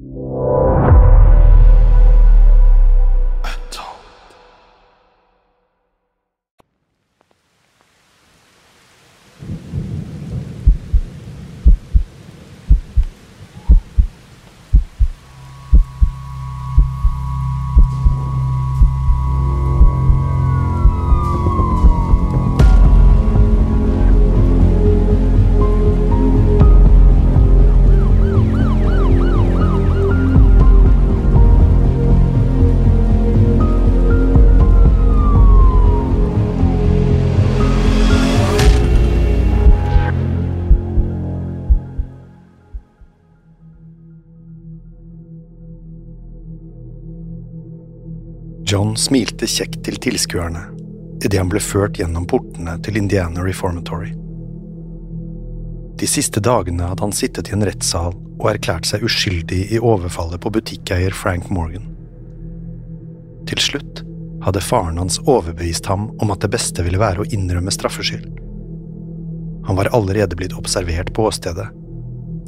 John smilte kjekt til tilskuerne idet han ble ført gjennom portene til Indiana Reformatory. De siste dagene hadde han sittet i en rettssal og erklært seg uskyldig i overfallet på butikkeier Frank Morgan. Til slutt hadde faren hans overbevist ham om at det beste ville være å innrømme straffskyld. Han var allerede blitt observert på åstedet,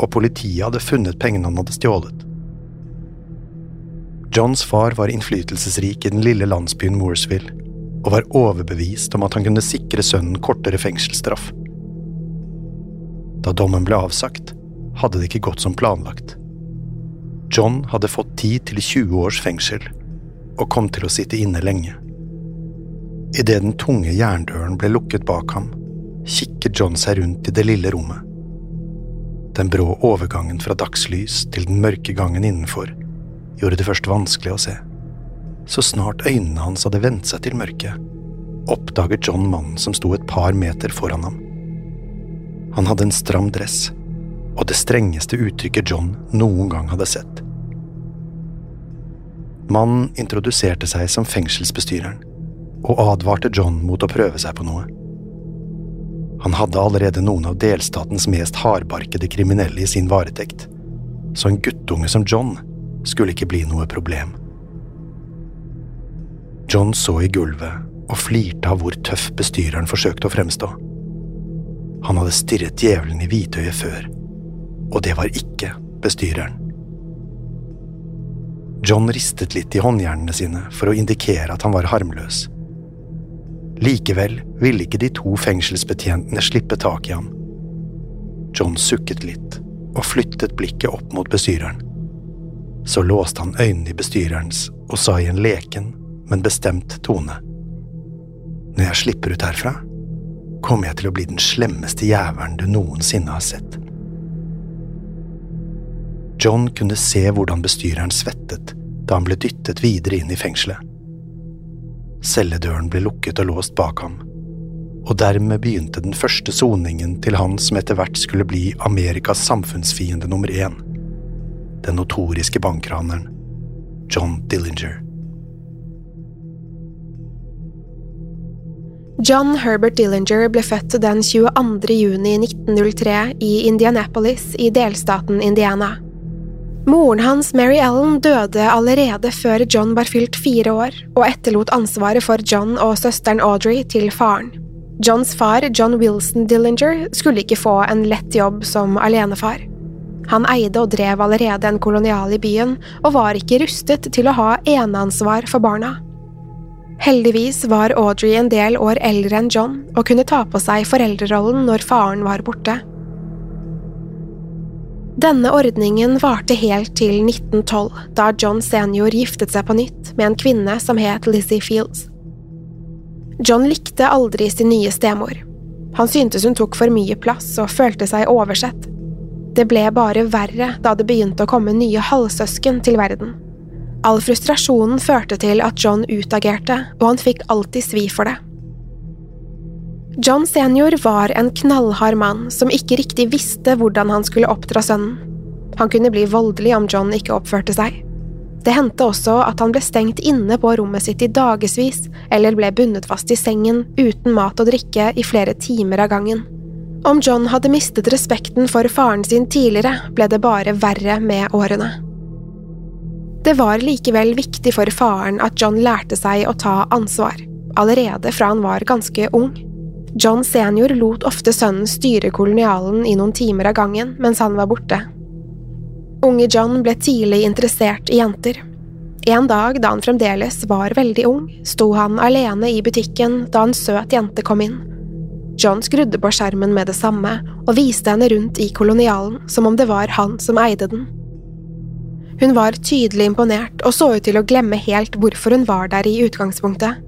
og politiet hadde funnet pengene han hadde stjålet. Johns far var innflytelsesrik i den lille landsbyen Mooresville, og var overbevist om at han kunne sikre sønnen kortere fengselsstraff. Da dommen ble avsagt, hadde det ikke gått som planlagt. John hadde fått 10 til 20 års fengsel, og kom til å sitte inne lenge. Idet den tunge jerndøren ble lukket bak ham, kikket John seg rundt i det lille rommet. Den brå overgangen fra dagslys til den mørke gangen innenfor gjorde det først vanskelig å se. Så snart øynene hans hadde vent seg til mørket, oppdaget John mannen som sto et par meter foran ham. Han hadde en stram dress, og det strengeste uttrykket John noen gang hadde sett. Mannen introduserte seg som fengselsbestyreren, og advarte John mot å prøve seg på noe. Han hadde allerede noen av delstatens mest hardbarkede kriminelle i sin varetekt, så en guttunge som John skulle ikke bli noe problem. John så i gulvet og flirte av hvor tøff bestyreren forsøkte å fremstå. Han hadde stirret djevelen i hvitøyet før, og det var ikke bestyreren. John ristet litt i håndjernene sine for å indikere at han var harmløs. Likevel ville ikke de to fengselsbetjentene slippe tak i ham. John sukket litt og flyttet blikket opp mot bestyreren. Så låste han øynene i bestyrerens og sa i en leken, men bestemt tone. Når jeg slipper ut herfra, kommer jeg til å bli den slemmeste jævelen du noensinne har sett. John kunne se hvordan bestyreren svettet da han ble dyttet videre inn i fengselet. Celledøren ble lukket og låst bak ham, og dermed begynte den første soningen til han som etter hvert skulle bli Amerikas samfunnsfiende nummer én, den notoriske bankraneren John Dillinger. John Herbert Dillinger ble født den 22. juni 1903 i Indianapolis i delstaten Indiana. Moren hans, Mary Ellen, døde allerede før John var fylt fire år, og etterlot ansvaret for John og søsteren Audrey til faren. Johns far, John Wilson Dillinger, skulle ikke få en lett jobb som alenefar. Han eide og drev allerede en kolonial i byen, og var ikke rustet til å ha eneansvar for barna. Heldigvis var Audrey en del år eldre enn John og kunne ta på seg foreldrerollen når faren var borte. Denne ordningen varte helt til 1912, da John senior giftet seg på nytt med en kvinne som het Lizzie Fields. John likte aldri sin nye stemor. Han syntes hun tok for mye plass og følte seg oversett. Det ble bare verre da det begynte å komme nye halvsøsken til verden. All frustrasjonen førte til at John utagerte, og han fikk alltid svi for det. John senior var en knallhard mann som ikke riktig visste hvordan han skulle oppdra sønnen. Han kunne bli voldelig om John ikke oppførte seg. Det hendte også at han ble stengt inne på rommet sitt i dagevis, eller ble bundet fast i sengen uten mat og drikke i flere timer av gangen. Om John hadde mistet respekten for faren sin tidligere, ble det bare verre med årene. Det var likevel viktig for faren at John lærte seg å ta ansvar, allerede fra han var ganske ung. John senior lot ofte sønnen styre kolonialen i noen timer av gangen mens han var borte. Unge John ble tidlig interessert i jenter. En dag da han fremdeles var veldig ung, sto han alene i butikken da en søt jente kom inn. John skrudde på skjermen med det samme og viste henne rundt i kolonialen som om det var han som eide den. Hun var tydelig imponert og så ut til å glemme helt hvorfor hun var der i utgangspunktet.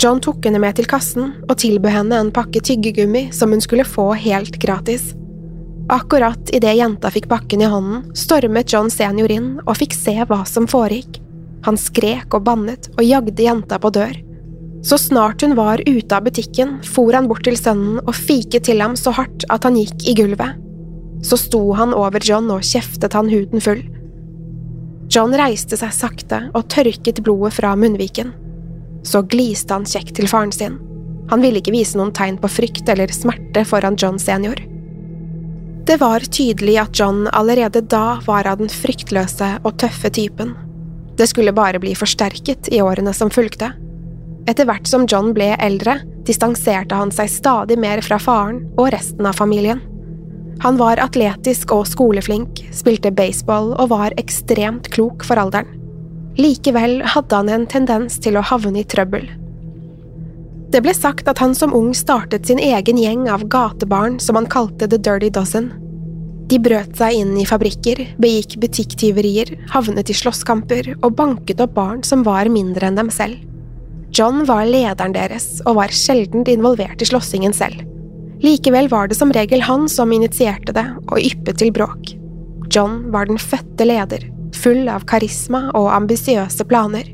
John tok henne med til kassen og tilbød henne en pakke tyggegummi som hun skulle få helt gratis. Akkurat idet jenta fikk pakken i hånden, stormet John senior inn og fikk se hva som foregikk. Han skrek og bannet og jagde jenta på dør. Så snart hun var ute av butikken, for han bort til sønnen og fiket til ham så hardt at han gikk i gulvet. Så sto han over John og kjeftet han huden full. John reiste seg sakte og tørket blodet fra munnviken. Så gliste han kjekt til faren sin. Han ville ikke vise noen tegn på frykt eller smerte foran John senior. Det var tydelig at John allerede da var av den fryktløse og tøffe typen. Det skulle bare bli forsterket i årene som fulgte. Etter hvert som John ble eldre, distanserte han seg stadig mer fra faren og resten av familien. Han var atletisk og skoleflink, spilte baseball og var ekstremt klok for alderen. Likevel hadde han en tendens til å havne i trøbbel. Det ble sagt at han som ung startet sin egen gjeng av gatebarn som han kalte The Dirty Dozen. De brøt seg inn i fabrikker, begikk butikktyverier, havnet i slåsskamper og banket opp barn som var mindre enn dem selv. John var lederen deres og var sjelden involvert i slåssingen selv. Likevel var det som regel han som initierte det og yppet til bråk. John var den fødte leder, full av karisma og ambisiøse planer.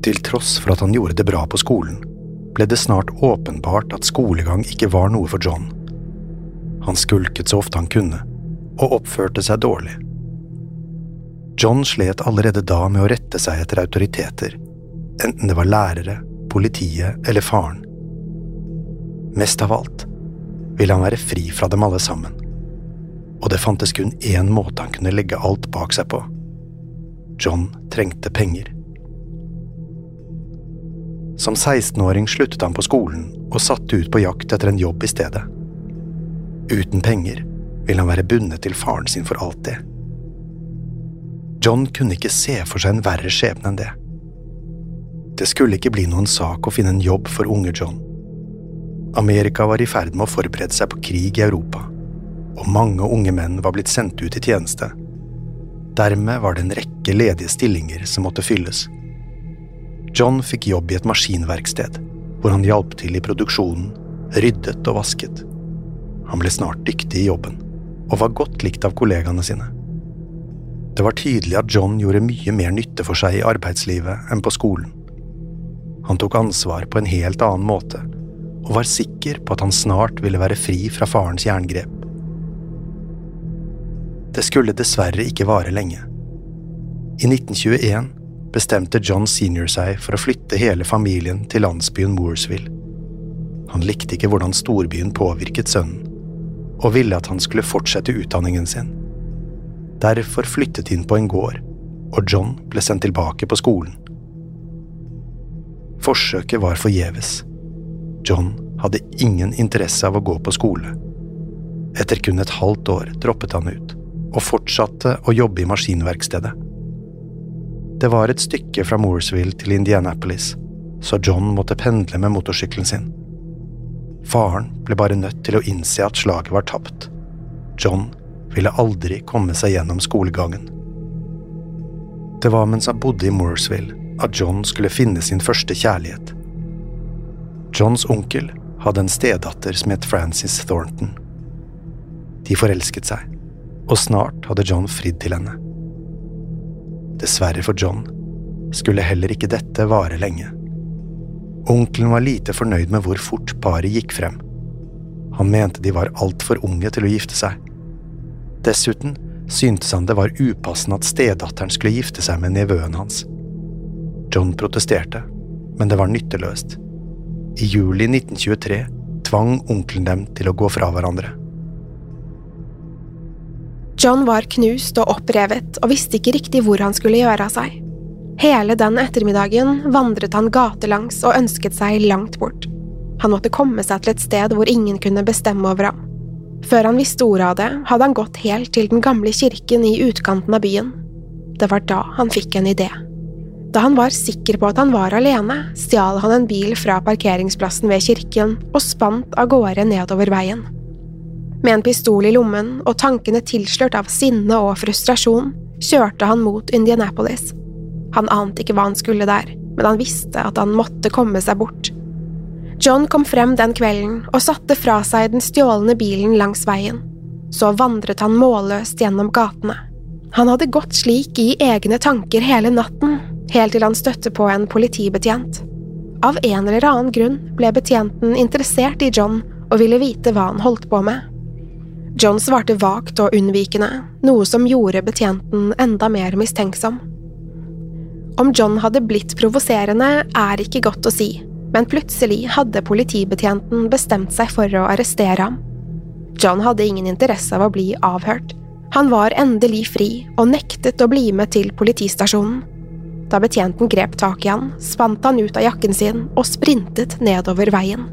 Til tross for at han gjorde det bra på skolen, ble det snart åpenbart at skolegang ikke var noe for John. Han skulket så ofte han kunne, og oppførte seg dårlig. John slet allerede da med å rette seg etter autoriteter, enten det var lærere, politiet eller faren. Mest av alt ville han være fri fra dem alle sammen, og det fantes kun én måte han kunne legge alt bak seg på. John trengte penger. Som 16-åring sluttet han på skolen og satte ut på jakt etter en jobb i stedet. Uten penger ville han være bundet til faren sin for alltid. John kunne ikke se for seg en verre skjebne enn det. Det skulle ikke bli noen sak å finne en jobb for unge John. Amerika var i ferd med å forberede seg på krig i Europa, og mange unge menn var blitt sendt ut i tjeneste. Dermed var det en rekke ledige stillinger som måtte fylles. John fikk jobb i et maskinverksted, hvor han hjalp til i produksjonen, ryddet og vasket. Han ble snart dyktig i jobben, og var godt likt av kollegaene sine. Det var tydelig at John gjorde mye mer nytte for seg i arbeidslivet enn på skolen. Han tok ansvar på en helt annen måte, og var sikker på at han snart ville være fri fra farens jerngrep. Det skulle dessverre ikke vare lenge. I 1921 bestemte John senior seg for å flytte hele familien til landsbyen Mooresville. Han likte ikke hvordan storbyen påvirket sønnen, og ville at han skulle fortsette utdanningen sin. Derfor flyttet inn på en gård, og John ble sendt tilbake på skolen. Forsøket var forgjeves. John hadde ingen interesse av å gå på skole. Etter kun et halvt år droppet han ut, og fortsatte å jobbe i maskinverkstedet. Det var et stykke fra Mooresville til Indianapolis, så John måtte pendle med motorsykkelen sin. Faren ble bare nødt til å innse at slaget var tapt. John ville aldri komme seg gjennom skolegangen. Det var mens han bodde i Mooresville at John skulle finne sin første kjærlighet. Johns onkel hadde en stedatter som het Frances Thornton. De forelsket seg, og snart hadde John fridd til henne. Dessverre for John skulle heller ikke dette vare lenge. Onkelen var lite fornøyd med hvor fort paret gikk frem. Han mente de var altfor unge til å gifte seg. Dessuten syntes han det var upassende at stedatteren skulle gifte seg med nevøen hans. John protesterte, men det var nytteløst. I juli 1923 tvang onkelen dem til å gå fra hverandre. John var knust og opprevet og visste ikke riktig hvor han skulle gjøre av seg. Hele den ettermiddagen vandret han gatelangs og ønsket seg langt bort. Han måtte komme seg til et sted hvor ingen kunne bestemme over ham. Før han visste ordet av det, hadde han gått helt til den gamle kirken i utkanten av byen. Det var da han fikk en idé. Da han var sikker på at han var alene, stjal han en bil fra parkeringsplassen ved kirken og spant av gårde nedover veien. Med en pistol i lommen og tankene tilslørt av sinne og frustrasjon kjørte han mot Indianapolis. Han ante ikke hva han skulle der, men han visste at han måtte komme seg bort. John kom frem den kvelden og satte fra seg den stjålne bilen langs veien. Så vandret han målløst gjennom gatene. Han hadde gått slik i egne tanker hele natten, helt til han støtte på en politibetjent. Av en eller annen grunn ble betjenten interessert i John og ville vite hva han holdt på med. John svarte vagt og unnvikende, noe som gjorde betjenten enda mer mistenksom. Om John hadde blitt provoserende, er ikke godt å si, men plutselig hadde politibetjenten bestemt seg for å arrestere ham. John hadde ingen interesse av å bli avhørt. Han var endelig fri og nektet å bli med til politistasjonen. Da betjenten grep tak i han, spant han ut av jakken sin og sprintet nedover veien.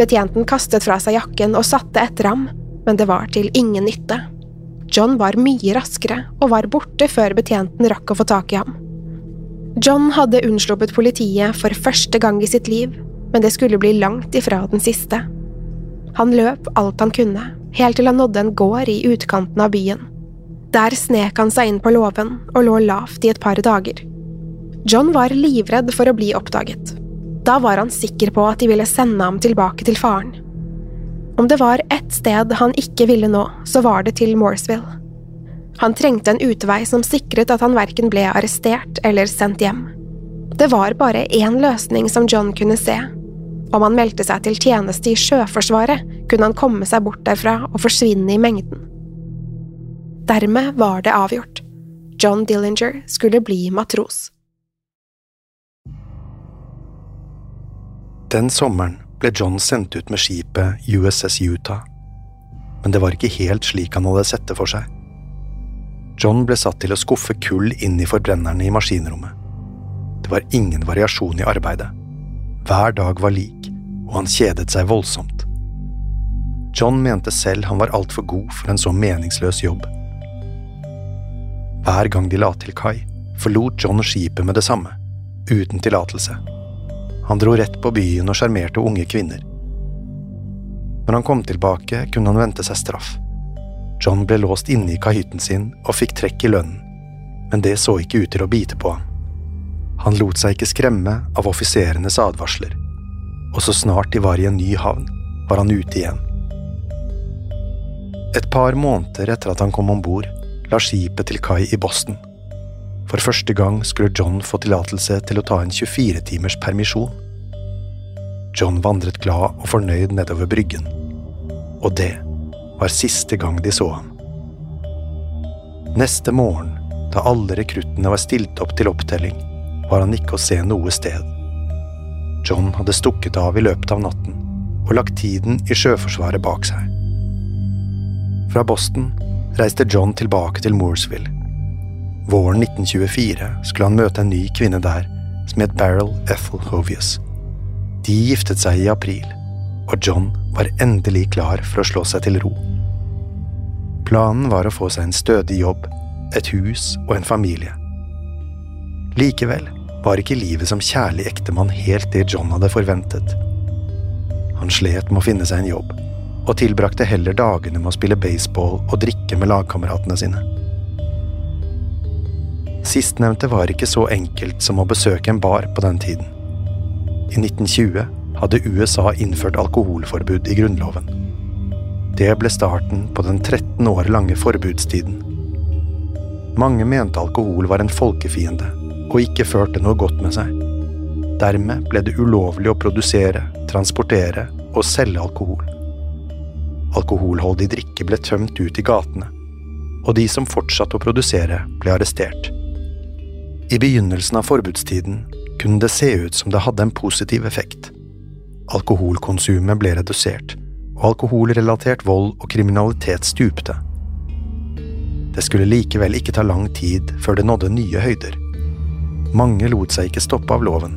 Betjenten kastet fra seg jakken og satte etter ham, men det var til ingen nytte. John var mye raskere og var borte før betjenten rakk å få tak i ham. John hadde unnsluppet politiet for første gang i sitt liv, men det skulle bli langt ifra den siste. Han løp alt han kunne, helt til han nådde en gård i utkanten av byen. Der snek han seg inn på låven og lå lavt i et par dager. John var livredd for å bli oppdaget, da var han sikker på at de ville sende ham tilbake til faren. Om det var ett sted han ikke ville nå, så var det til Mooresville. Han trengte en utvei som sikret at han verken ble arrestert eller sendt hjem. Det var bare én løsning som John kunne se. Om han meldte seg til tjeneste i Sjøforsvaret, kunne han komme seg bort derfra og forsvinne i mengden. Dermed var det avgjort. John Dillinger skulle bli matros. Den sommeren ble John sendt ut med skipet USS Utah, men det var ikke helt slik han hadde sett det for seg. John ble satt til å skuffe kull inn i forbrennerne i maskinrommet. Det var ingen variasjon i arbeidet. Hver dag var lik, og han kjedet seg voldsomt. John mente selv han var altfor god for en så meningsløs jobb. Hver gang de la til kai, forlot John skipet med det samme, uten tillatelse. Han dro rett på byen og sjarmerte unge kvinner. Når han kom tilbake, kunne han vente seg straff. John ble låst inne i kahytten sin og fikk trekk i lønnen, men det så ikke ut til å bite på ham. Han lot seg ikke skremme av offiserenes advarsler, og så snart de var i en ny havn, var han ute igjen. Et par måneder etter at han kom om bord, la skipet til kai i Boston. For første gang skulle John få tillatelse til å ta en 24 timers permisjon. John vandret glad og fornøyd nedover bryggen. Og det var siste gang de så ham. Neste morgen Da alle rekruttene var stilt opp til opptelling, var han ikke å se noe sted. John hadde stukket av i løpet av natten og lagt tiden i Sjøforsvaret bak seg. Fra Boston reiste John tilbake til Mooresville. Våren 1924 skulle han møte en ny kvinne der som het Barrel Ethel Hovius. De giftet seg i april, og John var endelig klar for å slå seg til ro. Planen var å få seg en stødig jobb, et hus og en familie. Likevel var ikke livet som kjærlig ektemann helt det John hadde forventet. Han slet med å finne seg en jobb, og tilbrakte heller dagene med å spille baseball og drikke med lagkameratene sine. Sistnevnte var ikke så enkelt som å besøke en bar på den tiden. I 1920 hadde USA innført alkoholforbud i grunnloven. Det ble starten på den 13 år lange forbudstiden. Mange mente alkohol var en folkefiende og ikke førte noe godt med seg. Dermed ble det ulovlig å produsere, transportere og selge alkohol. Alkoholholdig drikke ble tømt ut i gatene, og de som fortsatte å produsere, ble arrestert. I begynnelsen av forbudstiden kunne det se ut som det hadde en positiv effekt. Alkoholkonsumet ble redusert, og alkoholrelatert vold og kriminalitet stupte. Det skulle likevel ikke ta lang tid før det nådde nye høyder. Mange lot seg ikke stoppe av loven,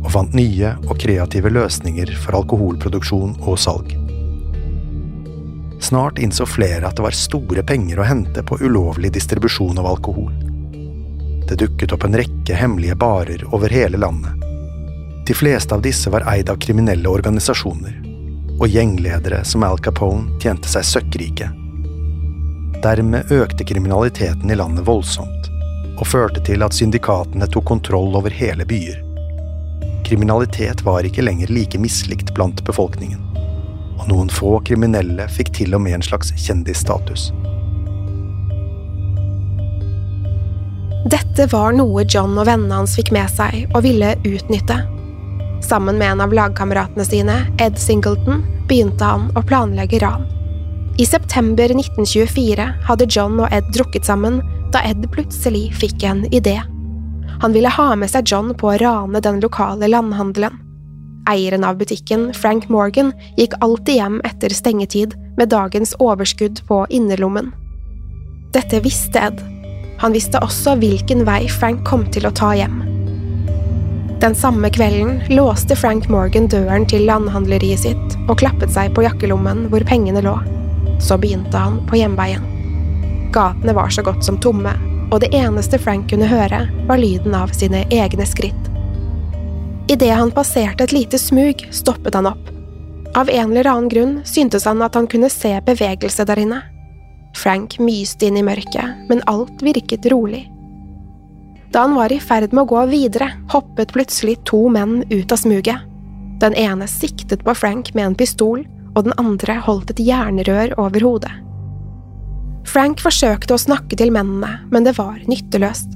og fant nye og kreative løsninger for alkoholproduksjon og salg. Snart innså flere at det var store penger å hente på ulovlig distribusjon av alkohol. Det dukket opp en rekke hemmelige barer over hele landet. De fleste av disse var eid av kriminelle organisasjoner, og gjengledere som Al Capone tjente seg søkkrike. Dermed økte kriminaliteten i landet voldsomt, og førte til at syndikatene tok kontroll over hele byer. Kriminalitet var ikke lenger like mislikt blant befolkningen, og noen få kriminelle fikk til og med en slags kjendisstatus. Dette var noe John og vennene hans fikk med seg og ville utnytte. Sammen med en av lagkameratene sine, Ed Singleton, begynte han å planlegge ran. I september 1924 hadde John og Ed drukket sammen da Ed plutselig fikk en idé. Han ville ha med seg John på å rane den lokale landhandelen. Eieren av butikken, Frank Morgan, gikk alltid hjem etter stengetid med dagens overskudd på innerlommen. Dette visste Ed. Han visste også hvilken vei Frank kom til å ta hjem. Den samme kvelden låste Frank Morgan døren til landhandleriet sitt og klappet seg på jakkelommen hvor pengene lå. Så begynte han på hjemveien. Gatene var så godt som tomme, og det eneste Frank kunne høre, var lyden av sine egne skritt. Idet han passerte et lite smug, stoppet han opp. Av en eller annen grunn syntes han at han kunne se bevegelse der inne. Frank myste inn i mørket, men alt virket rolig. Da han var i ferd med å gå videre, hoppet plutselig to menn ut av smuget. Den ene siktet på Frank med en pistol, og den andre holdt et jernrør over hodet. Frank forsøkte å snakke til mennene, men det var nytteløst.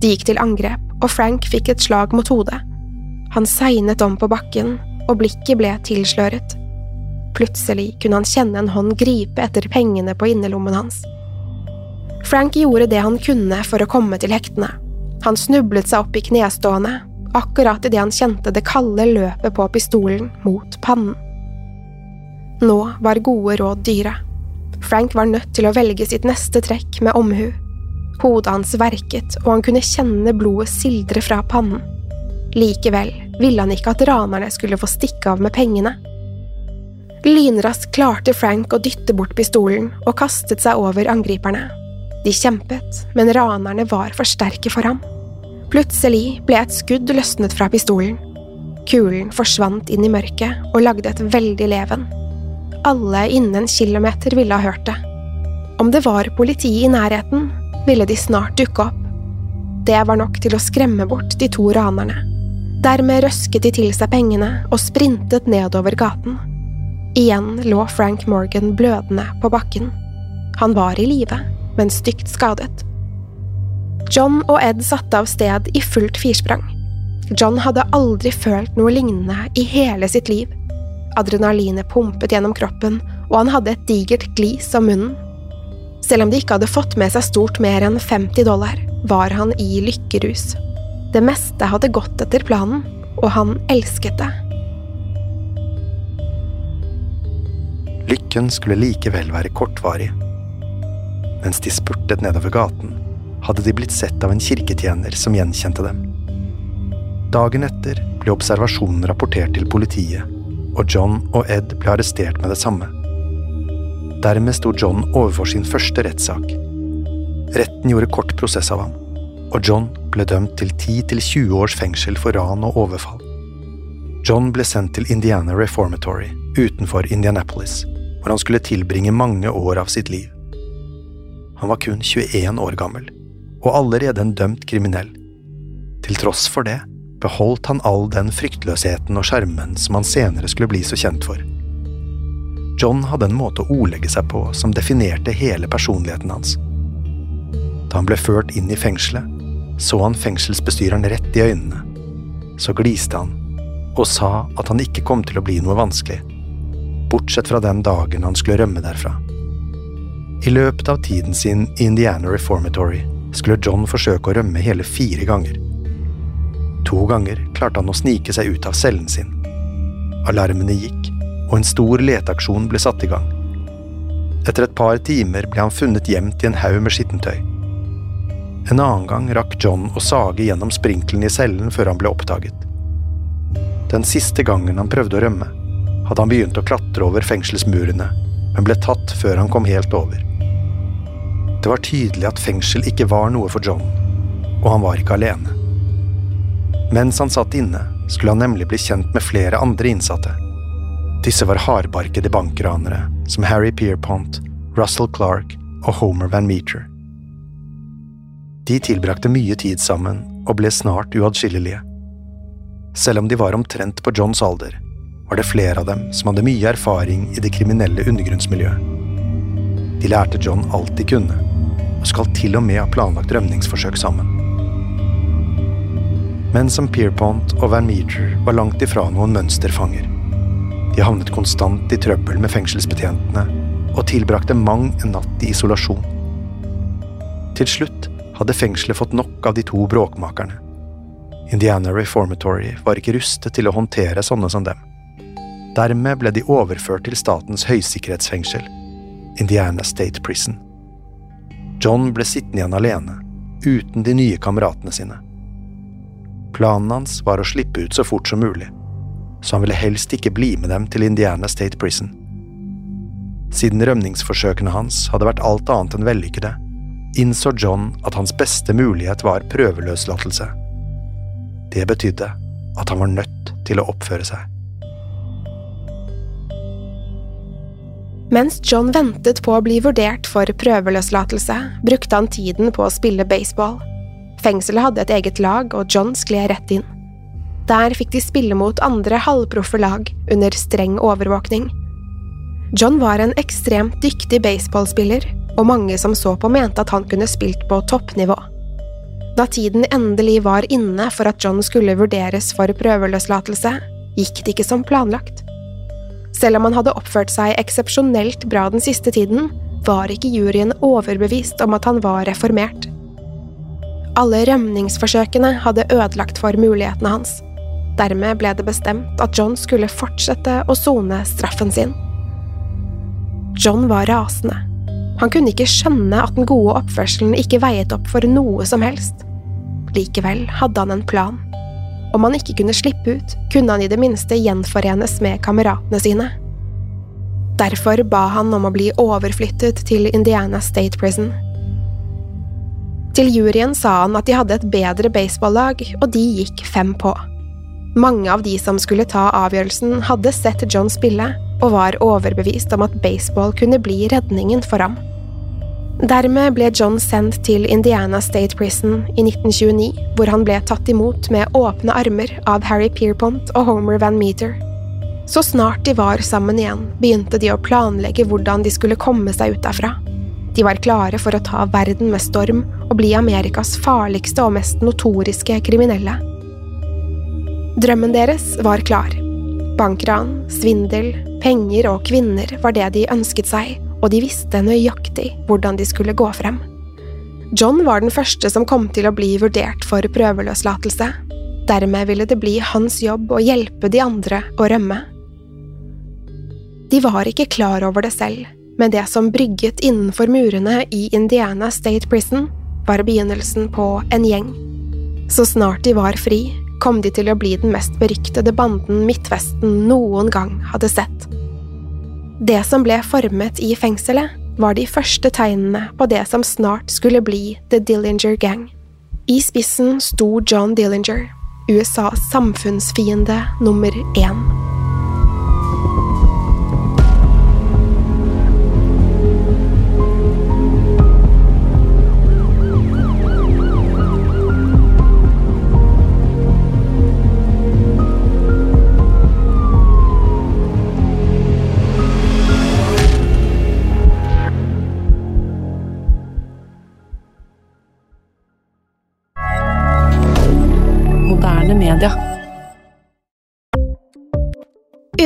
De gikk til angrep, og Frank fikk et slag mot hodet. Han segnet om på bakken, og blikket ble tilsløret. Plutselig kunne han kjenne en hånd gripe etter pengene på innerlommen hans. Frank gjorde det han kunne for å komme til hektene. Han snublet seg opp i knestående, akkurat idet han kjente det kalde løpet på pistolen mot pannen. Nå var gode råd dyre. Frank var nødt til å velge sitt neste trekk med omhu. Hodet hans verket, og han kunne kjenne blodet sildre fra pannen. Likevel ville han ikke at ranerne skulle få stikke av med pengene. Lynraskt klarte Frank å dytte bort pistolen og kastet seg over angriperne. De kjempet, men ranerne var for sterke for ham. Plutselig ble et skudd løsnet fra pistolen. Kulen forsvant inn i mørket og lagde et veldig leven. Alle innen en kilometer ville ha hørt det. Om det var politi i nærheten, ville de snart dukke opp. Det var nok til å skremme bort de to ranerne. Dermed røsket de til seg pengene og sprintet nedover gaten. Igjen lå Frank Morgan blødende på bakken. Han var i live, men stygt skadet. John og Ed satte av sted i fullt firsprang. John hadde aldri følt noe lignende i hele sitt liv. Adrenalinet pumpet gjennom kroppen, og han hadde et digert glis om munnen. Selv om de ikke hadde fått med seg stort mer enn 50 dollar, var han i lykkerus. Det meste hadde gått etter planen, og han elsket det. Lykken skulle likevel være kortvarig. Mens de spurtet nedover gaten, hadde de blitt sett av en kirketjener som gjenkjente dem. Dagen etter ble observasjonen rapportert til politiet, og John og Ed ble arrestert med det samme. Dermed sto John overfor sin første rettssak. Retten gjorde kort prosess av ham, og John ble dømt til 10–20 års fengsel for ran og overfall. John ble sendt til Indiana Reformatory utenfor Indianapolis, hvor han skulle tilbringe mange år av sitt liv. Han var kun 21 år gammel, og allerede en dømt kriminell. Til tross for det beholdt han all den fryktløsheten og skjermen som han senere skulle bli så kjent for. John hadde en måte å ordlegge seg på som definerte hele personligheten hans. Da han ble ført inn i fengselet, så han fengselsbestyreren rett i øynene. Så gliste han og sa at han ikke kom til å bli noe vanskelig, bortsett fra den dagen han skulle rømme derfra. I løpet av tiden sin i Indiana Reformatory skulle John forsøke å rømme hele fire ganger. To ganger klarte han å snike seg ut av cellen sin. Alarmene gikk, og en stor leteaksjon ble satt i gang. Etter et par timer ble han funnet gjemt i en haug med skittentøy. En annen gang rakk John å sage gjennom sprinkelen i cellen før han ble oppdaget. Den siste gangen han prøvde å rømme, hadde han begynt å klatre over fengselsmurene, men ble tatt før han kom helt over. Det var tydelig at fengsel ikke var noe for John, og han var ikke alene. Mens han satt inne, skulle han nemlig bli kjent med flere andre innsatte. Disse var hardbarkede bankranere som Harry Pierpont, Russell Clark og Homer Van Meter. De tilbrakte mye tid sammen og ble snart uatskillelige. Selv om de var omtrent på Johns alder, var det flere av dem som hadde mye erfaring i det kriminelle undergrunnsmiljøet. De lærte John alt de kunne, skal til og med ha planlagt rømningsforsøk sammen. Men som Pierpont og Van Meter var langt ifra noen mønsterfanger. De havnet konstant i trøbbel med fengselsbetjentene og tilbrakte mang en natt i isolasjon. Til slutt hadde fengselet fått nok av de to bråkmakerne Indiana Reformatory var ikke rustet til å håndtere sånne som dem. Dermed ble de overført til statens høysikkerhetsfengsel, Indiana State Prison. John ble sittende igjen alene, uten de nye kameratene sine. Planen hans var å slippe ut så fort som mulig, så han ville helst ikke bli med dem til Indiana State Prison. Siden rømningsforsøkene hans hadde vært alt annet enn vellykkede, innså John at hans beste mulighet var prøveløslatelse det betydde at han var nødt til å oppføre seg. Mens John ventet på å bli vurdert for prøveløslatelse, brukte han tiden på å spille baseball. Fengselet hadde et eget lag, og John skled rett inn. Der fikk de spille mot andre halvproffe lag under streng overvåkning. John var en ekstremt dyktig baseballspiller, og mange som så på mente at han kunne spilt på toppnivå. Da tiden endelig var inne for at John skulle vurderes for prøveløslatelse, gikk det ikke som planlagt. Selv om han hadde oppført seg eksepsjonelt bra den siste tiden, var ikke juryen overbevist om at han var reformert. Alle rømningsforsøkene hadde ødelagt for mulighetene hans. Dermed ble det bestemt at John skulle fortsette å sone straffen sin. John var rasende. Han kunne ikke skjønne at den gode oppførselen ikke veiet opp for noe som helst. Likevel hadde han en plan. Om han ikke kunne slippe ut, kunne han i det minste gjenforenes med kameratene sine. Derfor ba han om å bli overflyttet til Indiana State Prison. Til juryen sa han at de hadde et bedre baseballag, og de gikk fem på. Mange av de som skulle ta avgjørelsen, hadde sett John spille, og var overbevist om at baseball kunne bli redningen for ham. Dermed ble John sendt til Indiana State Prison i 1929, hvor han ble tatt imot med åpne armer av Harry Pierpont og Homer Van Meter. Så snart de var sammen igjen, begynte de å planlegge hvordan de skulle komme seg ut derfra. De var klare for å ta verden med storm og bli Amerikas farligste og mest notoriske kriminelle. Drømmen deres var klar. Bankran, svindel, penger og kvinner var det de ønsket seg, og de visste nøyaktig hvordan de skulle gå frem. John var den første som kom til å bli vurdert for prøveløslatelse. Dermed ville det bli hans jobb å hjelpe de andre å rømme. De var ikke klar over det selv, men det som brygget innenfor murene i Indiana State Prison, var begynnelsen på en gjeng. Så snart de var fri, kom de til å bli den mest beryktede banden Midtvesten noen gang hadde sett. Det som ble formet i fengselet, var de første tegnene på det som snart skulle bli The Dillinger Gang. I spissen sto John Dillinger, USAs samfunnsfiende nummer én.